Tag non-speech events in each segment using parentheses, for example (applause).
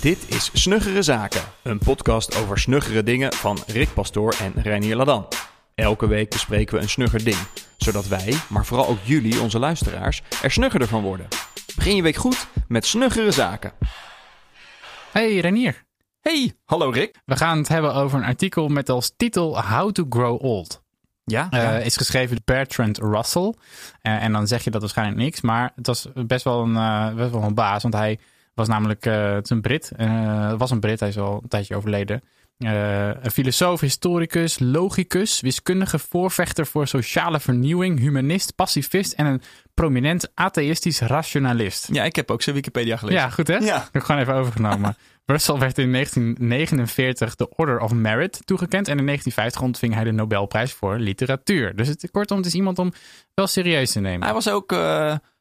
Dit is Snuggere Zaken, een podcast over snuggere dingen van Rick Pastoor en Reinier Ladan. Elke week bespreken we een snugger ding, zodat wij, maar vooral ook jullie, onze luisteraars, er snuggerder van worden. Begin je week goed met Snuggere Zaken. Hey Renier, Hey, hallo Rick. we gaan het hebben over een artikel met als titel How to Grow Old. Ja? Eh, is geschreven door Bertrand Russell. Eh, en dan zeg je dat waarschijnlijk niks, maar het was best wel een, eh, best wel een baas, want hij was namelijk eh, het is een Brit. Eh, was een Brit, hij is al een tijdje overleden. Eh, een filosoof, historicus, logicus, wiskundige voorvechter voor sociale vernieuwing, humanist, pacifist en een prominent atheïstisch rationalist. ja, ik heb ook zijn Wikipedia gelezen. Ja, goed hè? Ja. Ik heb gewoon even overgenomen. (laughs) Russell werd in 1949 de Order of Merit toegekend. En in 1950 ontving hij de Nobelprijs voor literatuur. Dus het, kortom, het is iemand om wel serieus te nemen. Hij was ook,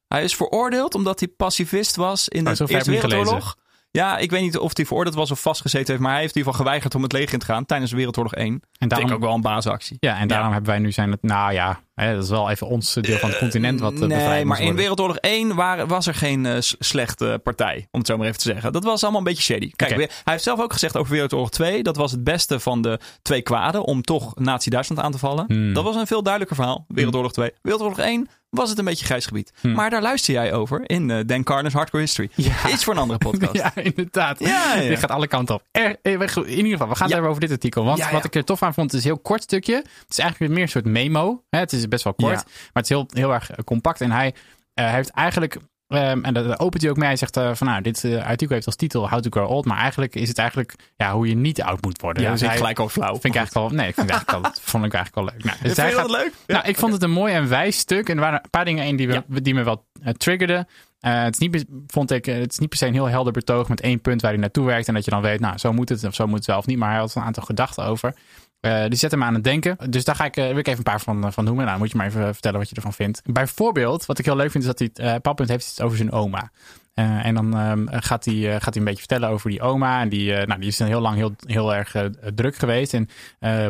hij is veroordeeld omdat hij pacifist was in de Oh, Eerste Wereldoorlog. Ja, ik weet niet of hij veroordeeld was of vastgezeten heeft, maar hij heeft in ieder geval geweigerd om het leger in te gaan tijdens Wereldoorlog 1. en daarom, ook wel een basisactie. ja, en daarom hebben wij nu zijn het, nou ja, hè, dat is wel even ons deel van het continent wat eh, bevrijd Nee, maar in. Wereldoorlog 1 waren, was er geen eh, slechte partij, om het zo maar even te zeggen. Dat was allemaal een beetje shady. Kijk, hij heeft zelf ook gezegd over Wereldoorlog 2, dat was het beste van de twee kwaden om toch Nazi-Duitsland aan te vallen. Hmm. Dat was een veel duidelijker verhaal, Wereldoorlog 2. Wereldoorlog 1 was het een beetje grijs gebied. Hmm. Maar daar luister jij over in eh, Dan Carnes Hardcore History. Ja. Iets voor een andere podcast. (laughs) Ja, inderdaad. Ja, ja. Dit gaat alle kanten op. Er, eh, in ieder geval, we gaan het hebben over dit artikel. Want wat ik er tof aan vond, het is een heel kort stukje. Het is eigenlijk meer een soort memo. Hè, het is best wel kort, maar het is heel, heel erg eh, compact. En hij eh, heeft eigenlijk, ehm, en daar opent hij ook mee, hij zegt eh, van nou, dit eh, artikel heeft als titel How to Grow Old. Maar eigenlijk is het eigenlijk ja, hoe je niet oud moet worden. Ja, Dus ik gelijk al flauw. Vind ik eigenlijk wel, nee, ik vind eigenlijk wel, (laughs) vond ik eigenlijk wel leuk. Nou, dus Vind je dat leuk? nou, ik vond het een mooi en wijs stuk. En er waren een paar dingen in die, we, die me wel eh, triggerden. Het, is niet, vond ik, het is niet per se een heel helder betoog met één punt waar hij naartoe werkt. En dat je dan weet, nou, zo moet het of zo moet het wel of niet. Maar hij had een aantal gedachten over. Eh, die zetten me aan het denken. Dus daar ga ik, eh, wil ik even een paar van, eh, van noemen. Nou, moet je maar even vertellen wat je ervan vindt. Bijvoorbeeld, wat ik heel leuk vind, is dat hij, eh Pappunt heeft het over zijn oma. En dan ehm, gaat, hij, gaat een beetje vertellen over die oma. En die, nou, die is heel lang heel, heel erg druk geweest. En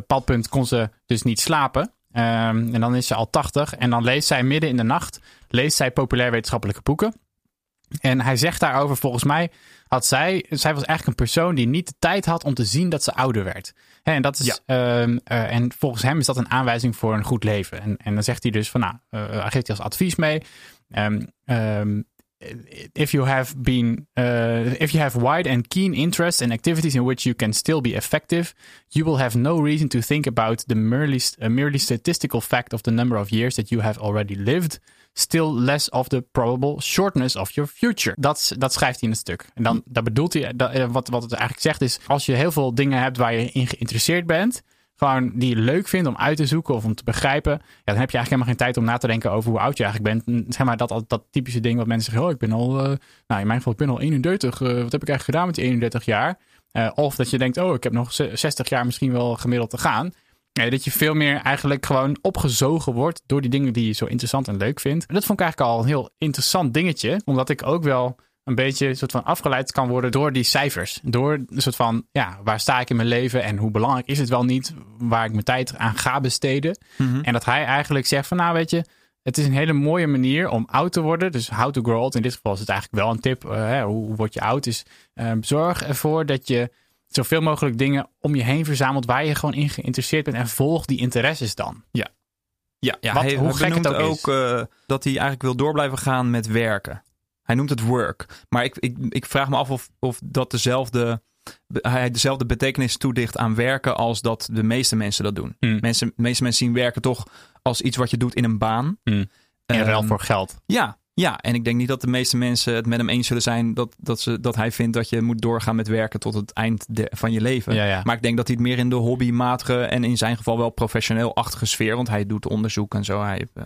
Padpunt kon ze dus niet slapen. Ehm, en dan is ze al 80. En dan leest zij midden in de nacht leest zij populair wetenschappelijke boeken. En hij zegt daarover, volgens mij had zij, zij was eigenlijk een persoon die niet de tijd had om te zien dat ze ouder werd. Hè, en, dat is, Ja. ehm, eh, en volgens hem is dat een aanwijzing voor een goed leven. En, en dan zegt hij dus van, nou, eh, hij geeft hij als advies mee. Ehm, ehm, if you have been, uh, if you have wide and keen interests and activities in which you can still be effective, you will have no reason to think about the merely, uh, merely statistical fact of the number of years that you have already lived, still less of the probable shortness of your future. Dat, dat schrijft hij in het stuk. En dan dat bedoelt hij, dat, eh, wat, wat het eigenlijk zegt is, als je heel veel dingen hebt waar je in geïnteresseerd bent, gewoon die je leuk vindt om uit te zoeken of om te begrijpen, ja, dan heb je eigenlijk helemaal geen tijd om na te denken over hoe oud je eigenlijk bent. En Zeg maar dat, dat typische ding wat mensen zeggen, oh, ik ben al, eh, nou in mijn geval, ik ben al 31, eh, wat heb ik eigenlijk gedaan met die 31 jaar? Eh, of dat je denkt, oh, ik heb nog ze- 60 jaar misschien wel gemiddeld te gaan. Nee, dat je veel meer eigenlijk gewoon opgezogen wordt door die dingen die je zo interessant en leuk vindt. En dat vond ik eigenlijk al een heel interessant dingetje, omdat ik ook wel een beetje soort van afgeleid kan worden door die cijfers. Door een soort van, ja, waar sta ik in mijn leven en hoe belangrijk is het wel niet waar ik mijn tijd aan ga besteden. Mhm. En dat hij eigenlijk zegt van, nou weet je, het is een hele mooie manier om oud te worden. Dus how to grow old. In dit geval is het eigenlijk wel een tip. eh, hoe, word je oud? Is eh, zorg ervoor dat je zoveel mogelijk dingen om je heen verzamelt waar je gewoon in geïnteresseerd bent. En volg die interesses dan. Ja, ja Wat- hij, hoe hij gek het ook ook, eh, dat hij eigenlijk wil door blijven gaan met werken. Hij noemt het work. Maar ik, ik, ik vraag me af of, of dat dezelfde, hij dezelfde betekenis toedicht aan werken als dat de meeste mensen dat doen. Hmm. Mensen, de meeste mensen zien werken toch als iets wat je doet in een baan. In ruil Ehm, voor geld. Ja, ja, en ik denk niet dat de meeste mensen het met hem eens zullen zijn dat, dat, ze, dat hij vindt dat je moet doorgaan met werken tot het eind de- van je leven. Ja, ja. Maar ik denk dat hij het meer in de hobbymatige en in zijn geval wel professioneel-achtige sfeer, want hij doet onderzoek en zo. Hij heeft eh,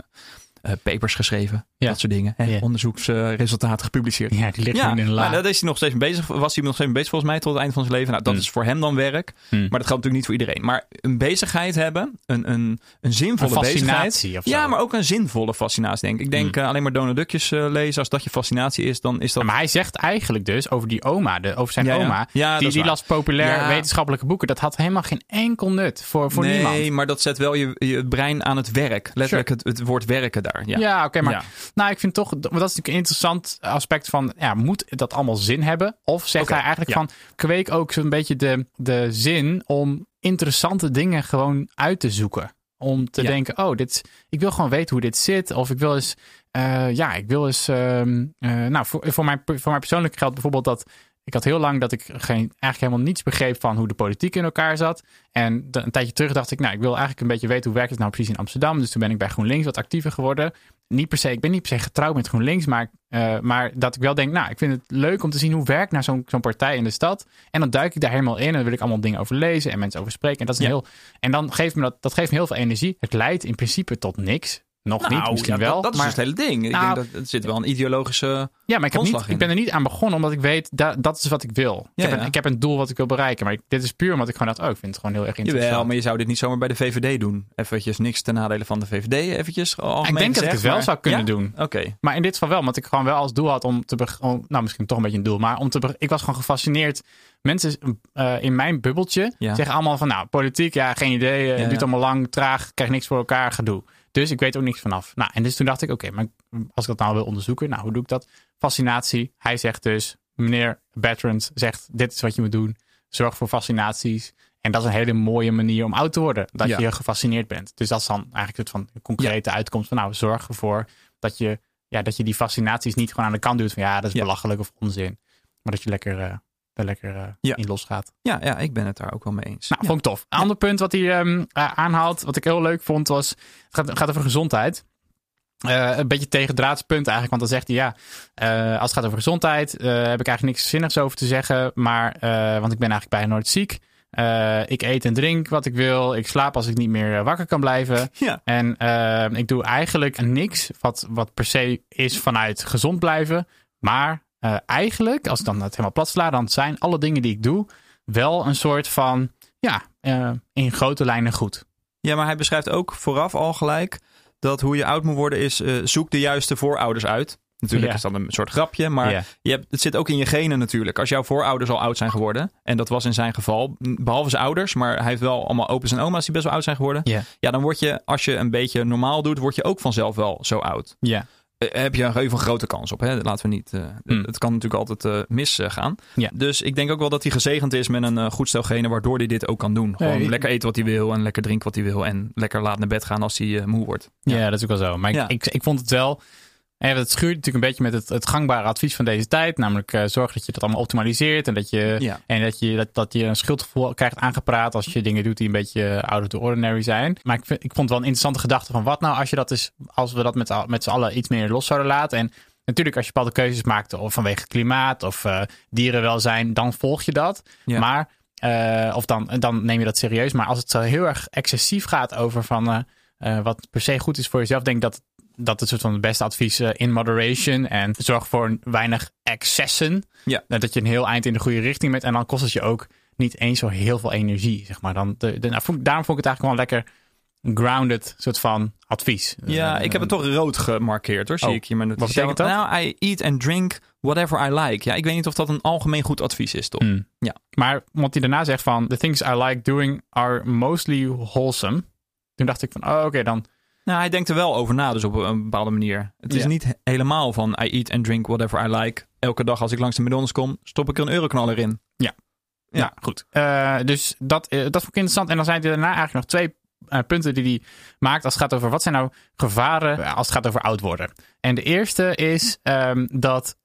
papers geschreven, Ja. dat soort dingen. Ja. Onderzoeksresultaten gepubliceerd. Ja, die ligt Ja, in een la. daar is hij nog steeds bezig. Was hij nog steeds mee bezig volgens mij tot het eind van zijn leven. Nou, dat Hmm. is voor hem dan werk. Hmm. Maar dat geldt natuurlijk niet voor iedereen. Maar een bezigheid hebben, een, een, een zinvolle Een bezigheid. fascinatie of zo. Ja, maar ook een zinvolle fascinatie, denk ik. Ik denk Hmm. eh, alleen maar Donald Duckjes eh, lezen. Als dat je fascinatie is, dan is dat... Maar hij zegt eigenlijk dus over die oma, de, over zijn oma. Die die las populair wetenschappelijke boeken. Dat had helemaal geen enkel nut voor, voor nee, niemand. maar dat zet wel je, je brein aan het werk. Letterlijk het, het woord werken daar. Daar. Ja, Ja, oké, maar Ja. nou, ik vind toch, dat is natuurlijk een interessant aspect van, ja, moet dat allemaal zin hebben? Of zegt hij eigenlijk ja. van, kweek ook zo'n beetje de, de zin om interessante dingen gewoon uit te zoeken. Om te denken, oh, dit, ik wil gewoon weten hoe dit zit. Of ik wil eens, eh, ja, ik wil eens, ehm, eh, nou, voor, voor, mij, voor mij persoonlijk geldt bijvoorbeeld dat ik had heel lang dat ik geen, eigenlijk helemaal niets begreep van hoe de politiek in elkaar zat. En de- een tijdje terug dacht ik, nou, ik wil eigenlijk een beetje weten hoe werkt het nou precies in Amsterdam. Dus toen ben ik bij GroenLinks wat actiever geworden. Niet per se, ik ben niet per se getrouwd met GroenLinks, maar, eh, maar dat ik wel denk, nou, ik vind het leuk om te zien hoe werkt nou zo'n zo'n partij in de stad. En dan duik ik daar helemaal in en dan wil ik allemaal dingen over lezen en mensen over spreken. En dat is een Ja. heel, en dan geeft me dat, dat geeft me heel veel energie. Het leidt in principe tot niks. Nog niet, misschien Nou, ja, wel. Dat, dat is maar, dus het hele ding. Ik Nou, denk dat er zit wel een ideologische... ja, maar ik, heb niet, ik ben er niet aan begonnen omdat ik weet dat dat is wat ik wil. Ik, heb ja. Een, ik heb een doel wat ik wil bereiken. Maar ik- dit is puur omdat ik gewoon dacht, oh, ik vind het gewoon heel erg interessant. Jawel, maar je zou dit niet zomaar bij de VVD doen. Eventjes niks ten nadele van de VVD. Eventjes algemeen ik denk dat ik het wel maar- zou kunnen doen. Oké. Maar in dit geval wel, want ik gewoon wel als doel had om te om- nou misschien toch een beetje een doel, maar om te ik was gewoon gefascineerd. Mensen eh, in mijn bubbeltje Ja. zeggen allemaal van nou politiek, ja geen idee, eh, Ja, het duurt ja. allemaal lang, traag, krijg niks voor elkaar, gedoe. Dus ik weet ook niks vanaf. Nou, en dus toen dacht ik, oké, maar als ik dat nou wil onderzoeken, nou, hoe doe ik dat? Fascinatie. Hij zegt dus, meneer Bertrand zegt, dit is wat je moet doen. Zorg voor fascinaties. En dat is een hele mooie manier om oud te worden. Dat Ja. je gefascineerd bent. Dus dat is dan eigenlijk het van concrete uitkomst van, nou, zorg ervoor dat je, ja, dat je die fascinaties niet gewoon aan de kant duwt van, ja, dat is Ja. belachelijk of onzin. Maar dat je lekker, eh, er lekker eh, Ja. in losgaat. Ja, ja, ik ben het daar ook wel mee eens. Nou, vond ik tof. Een ander punt wat hij ehm, eh, aanhaalt, wat ik heel leuk vond, was... Het gaat, gaat over gezondheid. Eh, een beetje tegendraads punt eigenlijk. Want dan zegt hij, ja, als het gaat over gezondheid... heb ik eigenlijk niks zinnigs over te zeggen. Maar, want ik ben eigenlijk bijna nooit ziek. Ik eet en drink wat ik wil. Ik slaap als ik niet meer wakker kan blijven. (laughs) Ja. En eh, ik doe eigenlijk niks wat, wat per se is vanuit gezond blijven. Maar eh, eigenlijk, als ik dan het helemaal plat sla, dan zijn alle dingen die ik doe wel een soort van, ja, eh, in grote lijnen goed. Ja, maar hij beschrijft ook vooraf al gelijk dat hoe je oud moet worden is eh, zoek de juiste voorouders uit. Natuurlijk Ja. is dat een soort grapje, maar Ja. je hebt, het zit ook in je genen natuurlijk. Als jouw voorouders al oud zijn geworden, en dat was in zijn geval, behalve zijn ouders, maar hij heeft wel allemaal opa's en oma's die best wel oud zijn geworden. Ja. Ja, dan word je, als je een beetje normaal doet, word je ook vanzelf wel zo oud. Ja. Eh, heb je even een grote kans op. Hè? Laten we niet. eh, Hmm. Het kan natuurlijk altijd eh, misgaan. Ja. Dus ik denk ook wel dat hij gezegend is met een goed stel genen, waardoor hij dit ook kan doen. Gewoon Nee, lekker eten wat hij wil en lekker drinken wat hij wil. En lekker laat naar bed gaan als hij moe wordt. Ja, dat is ook wel zo. Maar ik, Ja. ik, ik vond het wel. En het schuurt natuurlijk een beetje met het, het gangbare advies van deze tijd. Namelijk eh, zorg dat je dat allemaal optimaliseert. En dat je, Ja. en dat je, dat, dat je een schuldgevoel krijgt aangepraat als je dingen doet die een beetje out of the ordinary zijn. Maar ik, vind, ik vond het wel een interessante gedachte van wat nou als je dat is, als we dat met, met z'n allen iets meer los zouden laten. En natuurlijk als je bepaalde keuzes maakt of vanwege klimaat of eh, dierenwelzijn, dan volg je dat. Ja. Maar, eh, of dan, dan neem je dat serieus. Maar als het zo heel erg excessief gaat over van wat per se goed is voor jezelf, denk ik dat dat het soort van het beste advies eh, in moderation en zorg voor weinig excessen. Ja. Eh, dat je een heel eind in de goede richting bent en dan kost het je ook niet eens zo heel veel energie, zeg maar. Dan de, de, nou, vond daarom vond ik het eigenlijk wel lekker grounded soort van advies. Ja, Eh, ik heb het toch rood gemarkeerd hoor. Zie Oh, ik hier mijn wat betekent dat? Nou, I eat and drink whatever I like. Ja, ik weet niet of dat een algemeen goed advies is, toch? Hmm. Ja. Maar wat hij daarna zegt van the things I like doing are mostly wholesome. Toen dacht ik van, oh, oké, dan Nou, hij denkt er wel over na, dus op een bepaalde manier. Het is Ja. niet he- helemaal van I eat and drink whatever I like. Elke dag als ik langs de McDonald's kom, stop ik er een euroknaller in. Ja. Ja, goed. Eh, dus dat, eh, dat vond ik interessant. En dan zijn er daarna eigenlijk nog twee eh, punten die hij maakt als het gaat over wat zijn nou gevaren als het gaat over oud worden. En de eerste is ehm, dat,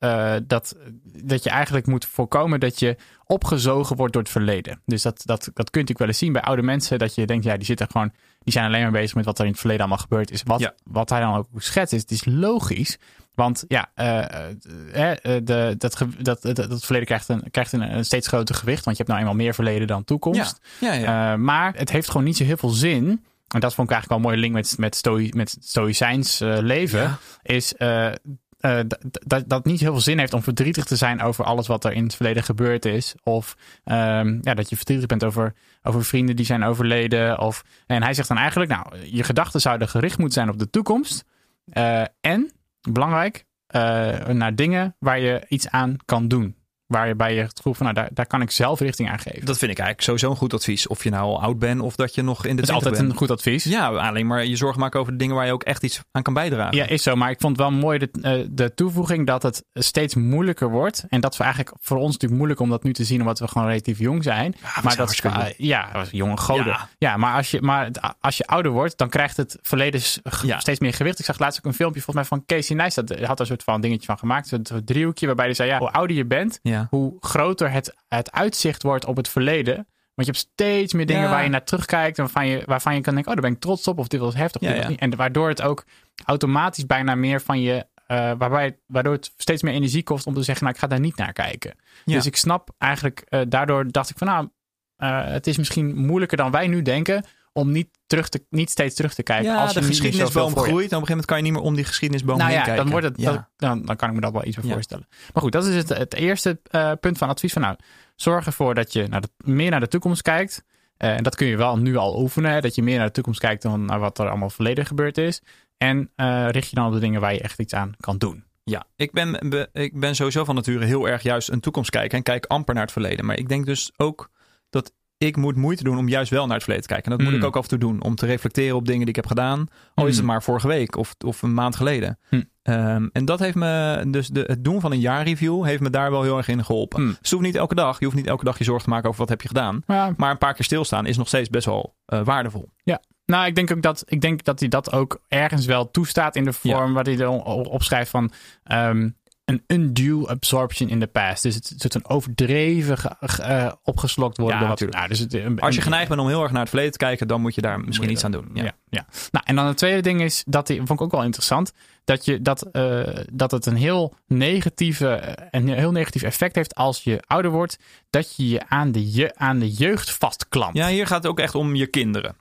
dat, dat je eigenlijk moet voorkomen dat je opgezogen wordt door het verleden. Dus dat, dat, dat kun je natuurlijk wel eens zien bij oude mensen. Dat je denkt, ja, die zitten gewoon, die zijn alleen maar bezig met wat er in het verleden allemaal gebeurd is. Wat, Ja. wat hij dan ook schetst is, het is logisch. Want ja, eh, eh, eh, de, dat, dat, dat, dat verleden krijgt, een, krijgt een, een steeds groter gewicht. Want je hebt nou eenmaal meer verleden dan toekomst. Ja, ja. Maar het heeft gewoon niet zo heel veel zin. En dat vond ik eigenlijk wel een mooie link met, met, stoi, met stoïcijns leven. Is eh, dat, dat, niet heel veel zin heeft om verdrietig te zijn over alles wat er in het verleden gebeurd is. Of ehm, ja, dat je verdrietig bent over, over vrienden die zijn overleden. Of, en hij zegt dan eigenlijk, nou, je gedachten zouden gericht moeten zijn op de toekomst. Eh, en, belangrijk, eh, naar dingen waar je iets aan kan doen. Waarbij je het gevoel van, nou, daar, daar kan ik zelf richting aan geven. Dat vind ik eigenlijk sowieso een goed advies. Of je nou al oud bent of dat je nog in de dat is altijd bent. een goed advies. Ja, alleen maar je zorgen maken over de dingen waar je ook echt iets aan kan bijdragen. Ja, is zo. Maar ik vond wel mooi de, uh, de toevoeging dat het steeds moeilijker wordt. En dat we eigenlijk voor ons natuurlijk moeilijk om dat nu te zien, omdat we gewoon relatief jong zijn. Ja, maar dat uh, ja, jonge goden. Ja, ja maar, als je, maar als je ouder wordt, dan krijgt het verleden ja. steeds meer gewicht. Ik zag laatst ook een filmpje volgens mij van Casey Neistat. Dat had er een soort van dingetje van gemaakt. Een driehoekje waarbij hij zei, ja, hoe ouder je bent, hoe groter het, het uitzicht wordt op het verleden. Want je hebt steeds meer dingen waar je naar terugkijkt. En waarvan je, waarvan je kan denken, oh, daar ben ik trots op. Of dit was heftig. Dit niet. En waardoor het ook automatisch bijna meer van je... Uh, waarbij, waardoor het steeds meer energie kost om te zeggen, nou, ik ga daar niet naar kijken. Dus ik snap eigenlijk, uh, daardoor dacht ik van, nou, uh, het is misschien moeilijker dan wij nu denken om niet, terug te, niet steeds terug te kijken. Ja, als de geschiedenisboom groeit. En op een gegeven moment kan je niet meer om die geschiedenisboom nou heen ja, kijken. Dan, wordt het, ja. dat, dan, dan kan ik me dat wel iets meer voorstellen. Maar goed, dat is het, het eerste uh, punt van advies. Van, nou, zorg ervoor dat je naar de, meer naar de toekomst kijkt. Uh, en dat kun je wel nu al oefenen. Hè, dat je meer naar de toekomst kijkt dan naar wat er allemaal verleden gebeurd is. En uh, richt je dan op de dingen waar je echt iets aan kan doen. Ja, ik ben, ik ben sowieso van nature heel erg juist een toekomst kijken. En kijk amper naar het verleden. Maar ik denk dus ook ik moet moeite doen om juist wel naar het verleden te kijken. En dat Hmm. moet ik ook af en toe doen. Om te reflecteren op dingen die ik heb gedaan. Al is het maar vorige week of, of een maand geleden. Hmm. Um, en dat heeft me, dus de, het doen van een jaarreview heeft me daar wel heel erg in geholpen. Hmm. Dus het hoeft niet elke dag. Je hoeft niet elke dag je zorgen te maken over wat heb je gedaan. Ja. Maar een paar keer stilstaan is nog steeds best wel uh, waardevol. Ja. Nou, ik denk ook dat, ik denk dat hij dat ook ergens wel toestaat in de vorm Ja. waar hij er opschrijft van um, een undue absorption in the past. Dus het soort van overdreven ge, uh, opgeslokt worden. Ja, natuurlijk. nou, dus het, een, Als je geneigd bent om heel erg naar het verleden te kijken, dan moet je daar misschien iets aan doen. Ja. Ja, ja. Nou, en dan het tweede ding is, dat die, vond ik ook wel interessant, dat, je, dat, uh, dat het een heel, negatieve, een heel negatief effect heeft als je ouder wordt, dat je je aan de, je, aan de jeugd vastklampt. Ja, hier gaat het ook echt om je kinderen.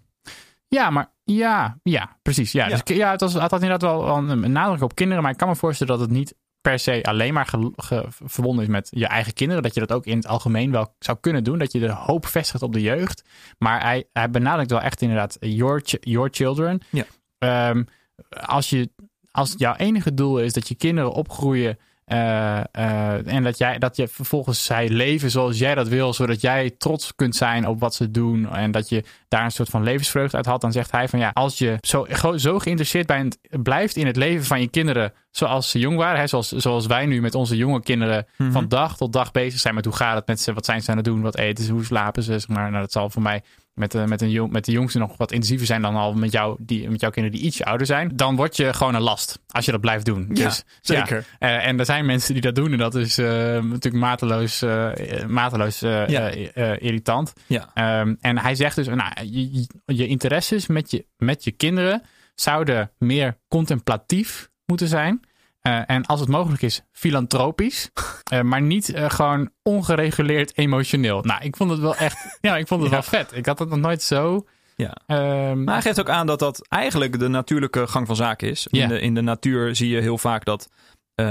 Ja, maar ja, ja precies. Ja, Ja. Dus, ja het, was, het had inderdaad wel wel een, een nadruk op kinderen, maar ik kan me voorstellen dat het niet per se alleen maar ge, ge- verbonden is met je eigen kinderen. Dat je dat ook in het algemeen wel zou kunnen doen. Dat je de hoop vestigt op de jeugd. Maar hij, hij benadrukt wel echt inderdaad your, ch- your children. Ja. Ehm, als, je, als jouw enige doel is dat je kinderen opgroeien. Eh, eh, en dat, jij, dat je vervolgens zij leven zoals jij dat wil, zodat jij trots kunt zijn op wat ze doen. En dat je daar een soort van levensvreugde uit had. Dan zegt hij van ja, als je zo, zo geïnteresseerd bent, blijft in het leven van je kinderen zoals ze jong waren. Hè, zoals, zoals wij nu met onze jonge kinderen Mhm. van dag tot dag bezig zijn met hoe gaat het met ze, wat zijn ze aan het doen, wat eten ze, hoe slapen ze. Zeg maar nou, dat zal voor mij met, de, met, een jong, met de jongste nog wat intensiever zijn dan al met, jou, die, met jouw kinderen die ietsje ouder zijn. Dan word je gewoon een last als je dat blijft doen. Ja, dus, zeker. ja. Eh, en er zijn mensen die dat doen en dat is eh, natuurlijk mateloos, eh, mateloos eh, Ja. eh, eh, irritant. Ja. Ehm, en hij zegt dus, nou, je- je interesses met je, met je kinderen zouden meer contemplatief moeten zijn. Eh, en als het mogelijk is, filantropisch. (laughs) Eh, maar niet eh, gewoon ongereguleerd emotioneel. Nou, ik vond het wel echt, (laughs) ja, ik vond het Ja. wel vet. Ik had het nog nooit zo. Ja. ehm, Maar hij geeft ook aan dat dat eigenlijk de natuurlijke gang van zaken is. In, de, in de natuur zie je heel vaak dat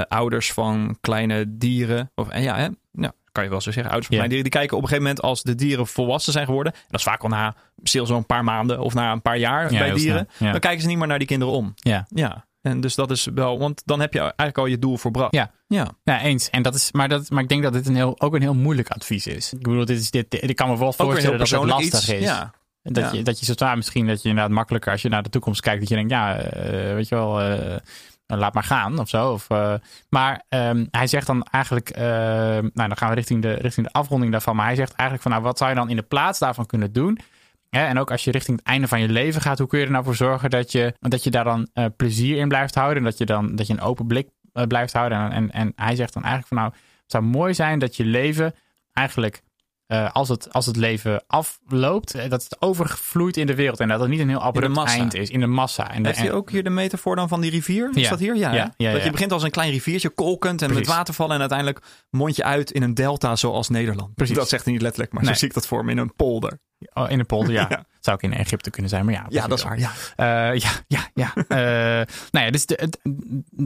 ouders van kleine dieren, of en ja, hè, nou, kan je wel zo zeggen, ouders van kleine dieren, die kijken op een gegeven moment als de dieren volwassen zijn geworden. En dat is vaak al na stil zo'n paar maanden of na een paar jaar Ja, bij dieren. ja. Dan kijken ze niet meer naar die kinderen om. ja. Ja. En dus dat is wel, want dan heb je eigenlijk al je doel voorbracht. Ja. Ja. Ja, eens. En dat is, maar, dat, maar ik denk dat dit een heel, ook een heel moeilijk advies is. Ik bedoel, dit is, dit, dit- ik kan me wel voorstellen heel dat het lastig iets. is. Ja. Dat, Ja. je, dat je zodra misschien dat je inderdaad makkelijker als je naar de toekomst kijkt, dat je denkt, ja, eh, weet je wel, eh, laat maar gaan of zo. Of, eh, maar ehm, hij zegt dan eigenlijk, eh, nou dan gaan we richting de, richting de afronding daarvan. Maar hij zegt eigenlijk van, nou wat zou je dan in de plaats daarvan kunnen doen? En ook als je richting het einde van je leven gaat, hoe kun je er nou voor zorgen dat je, dat je daar dan eh, plezier in blijft houden? En dat je dan dat je een open blik eh, blijft houden. En, en, en hij zegt dan eigenlijk van nou, het zou mooi zijn dat je leven eigenlijk eh, als, het, als het leven afloopt, eh, dat het overvloeit in de wereld. En dat het niet een heel abrupt eind is in de massa. En Heeft hij en- ook hier de metafoor dan van die rivier? Is Ja. dat hier? Ja, Ja, ja, Dat je ja. begint als een klein riviertje, kolkend en Precies. met watervallen. En uiteindelijk mond je uit in een delta zoals Nederland. Precies. Dat zegt hij niet letterlijk, maar Nee. zo zie ik dat voor me in een polder. oh, in de polder, ja. (laughs) Ja. Zou ook in Egypte kunnen zijn, maar ja. Ja, dat is waar. Ja. Eh, ja, ja, ja. (laughs) Eh, nou ja, dus de,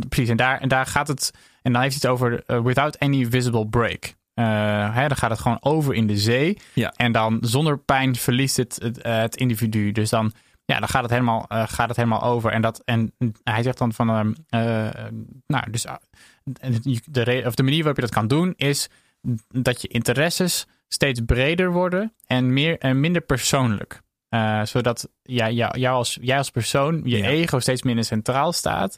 precies. En daar, en daar gaat het. En dan heeft hij het over without any visible break. Eh, hè, dan gaat het gewoon over in de zee. Ja. En dan zonder pijn verliest het, het, eh, het individu. Dus dan, ja, dan gaat, het helemaal, eh, gaat het helemaal over. En, dat, en hij zegt dan van. ehm, eh, nou, dus. ah, de, of de manier waarop je dat kan doen is dat je interesses steeds breder worden en, meer, en minder persoonlijk. Uh, zodat ja, jou, jou als, jij als persoon, je Ja. ego steeds minder centraal staat.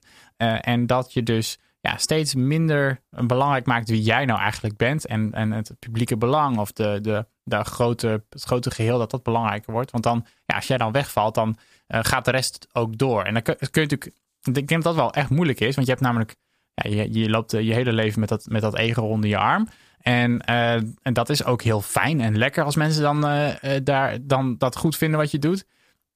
En dat je dus ja, steeds minder belangrijk maakt wie jij nou eigenlijk bent. En, en het publieke belang of de, de, de grote, het grote geheel, dat dat belangrijker wordt. Want dan, ja, als jij dan wegvalt, dan uh, gaat de rest ook door. En dan kun, je natuurlijk, ik denk dat dat wel echt moeilijk is. Want je hebt namelijk, ja, je, je loopt je hele leven met dat, met dat ego onder je arm. En, uh, en dat is ook heel fijn en lekker als mensen dan, daar, dan dat goed vinden wat je doet.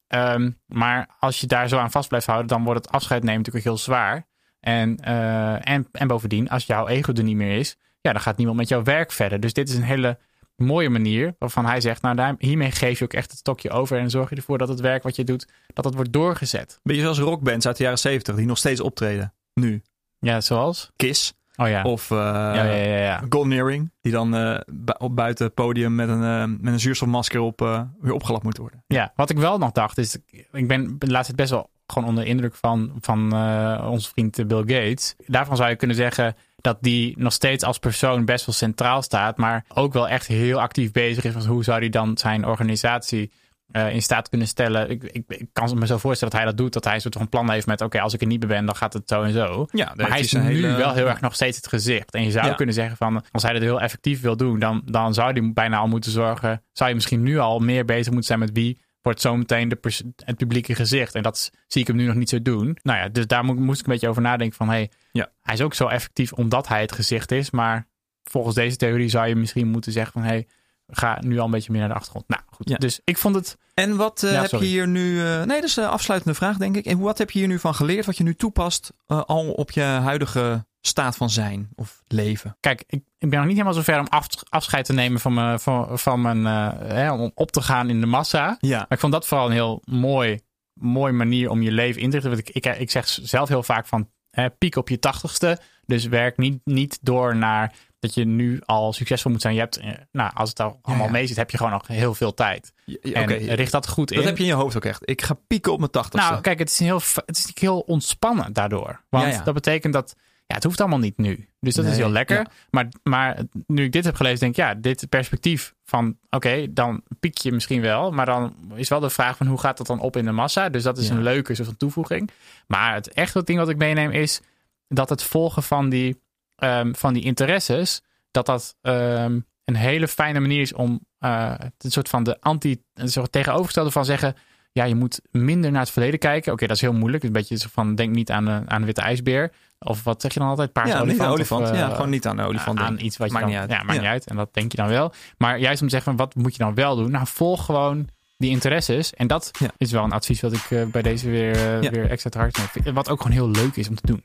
Um, maar als je daar zo aan vast blijft houden, dan wordt het afscheid nemen natuurlijk heel zwaar. En, uh, en, en bovendien, als jouw ego er niet meer is, ja, dan gaat niemand met jouw werk verder. Dus dit is een hele mooie manier waarvan hij zegt, nou daar, hiermee geef je ook echt het stokje over en zorg je ervoor dat het werk wat je doet, dat het wordt doorgezet. Beetje zoals rockbands uit de jaren 70 die nog steeds optreden, nu. Ja, zoals? Kiss. Oh ja. Of uh, ja, ja, ja, ja. Golden Earring, die dan uh, bu buiten het podium met een, uh, met een zuurstofmasker op, weer opgelapt moet worden. Ja, wat ik wel nog dacht is, ik ben de laatste tijd best wel gewoon onder indruk van, van uh, onze vriend Bill Gates. Daarvan zou je kunnen zeggen dat die nog steeds als persoon best wel centraal staat, maar ook wel echt heel actief bezig is. Want hoe zou hij dan zijn organisatie uh, in staat kunnen stellen. Ik, ik, ik, kan me zo voorstellen dat hij dat doet. Dat hij een soort van plan heeft met: oké, okay, als ik er niet meer ben, dan gaat het zo en zo. Ja, maar hij is nu hele... wel heel erg nog steeds het gezicht. En je zou ja. kunnen zeggen: van als hij dat heel effectief wil doen, dan, dan zou hij bijna al moeten zorgen. Zou je misschien nu al meer bezig moeten zijn met wie wordt zometeen het publieke gezicht. En dat zie ik hem nu nog niet zo doen. Nou ja, dus daar mo moest ik een beetje over nadenken van... hey, ja. hij is ook zo effectief omdat hij het gezicht is. Maar volgens deze theorie zou je misschien moeten zeggen van... hey, ga nu al een beetje meer naar de achtergrond. Nou goed, ja. dus ik vond het... En wat uh, Ja, heb je hier nu... uh, nee, dat is een afsluitende vraag denk ik. En wat heb je hier nu van geleerd wat je nu toepast... uh, al op je huidige staat van zijn of leven? Kijk, ik, ik ben nog niet helemaal zover om af, afscheid te nemen van mijn, van, van mijn uh, hè, om op te gaan in de massa. Ja. Maar ik vond dat vooral een heel mooi, mooi manier om je leven in te richten. Want ik, ik, ik zeg zelf heel vaak van hè, piek op je tachtigste. Dus werk niet, niet door naar dat je nu al succesvol moet zijn. Je hebt, nou, als het al allemaal ja. mee zit, heb je gewoon nog heel veel tijd. Ja, en okay. richt dat goed in. Dat heb je in je hoofd ook echt. Ik ga pieken op mijn tachtigste. Nou, kijk, het is, heel, het is heel ontspannen daardoor. Want dat betekent dat ja, het hoeft allemaal niet nu. Dus dat is heel lekker. ja. Maar, maar nu ik dit heb gelezen, denk ik, ja, dit perspectief van, oké, dan piek je misschien wel. Maar dan is wel de vraag van hoe gaat dat dan op in de massa? Dus dat is Ja. een leuke soort van toevoeging. Maar het echte ding wat ik meeneem is dat het volgen van die, ehm, van die interesses, dat dat ehm, een hele fijne manier is om eh, een soort van de anti, een soort tegenovergestelde van zeggen, ja, je moet minder naar het verleden kijken. Oké, dat is heel moeilijk. Een beetje zo van, denk niet aan, de, aan de witte ijsbeer. Of wat zeg je dan altijd? Paarse ja, niet olifant. de olifant. Of, eh, ja, gewoon niet aan de olifant. aan iets wat je Maakt dan, niet uit. Ja, maakt Ja. niet uit. En dat denk je dan wel. Maar juist om te zeggen, van, wat moet je dan wel doen? Nou, volg gewoon die interesses. En dat Ja. is wel een advies wat ik eh, bij deze weer, eh, Ja. weer extra te hard neem. Wat ook gewoon heel leuk is om te doen.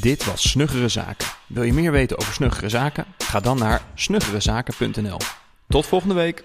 Dit was Snuggere Zaken. Wil je meer weten over Snuggere Zaken? Ga dan naar snuggerezaken.nl. Tot volgende week.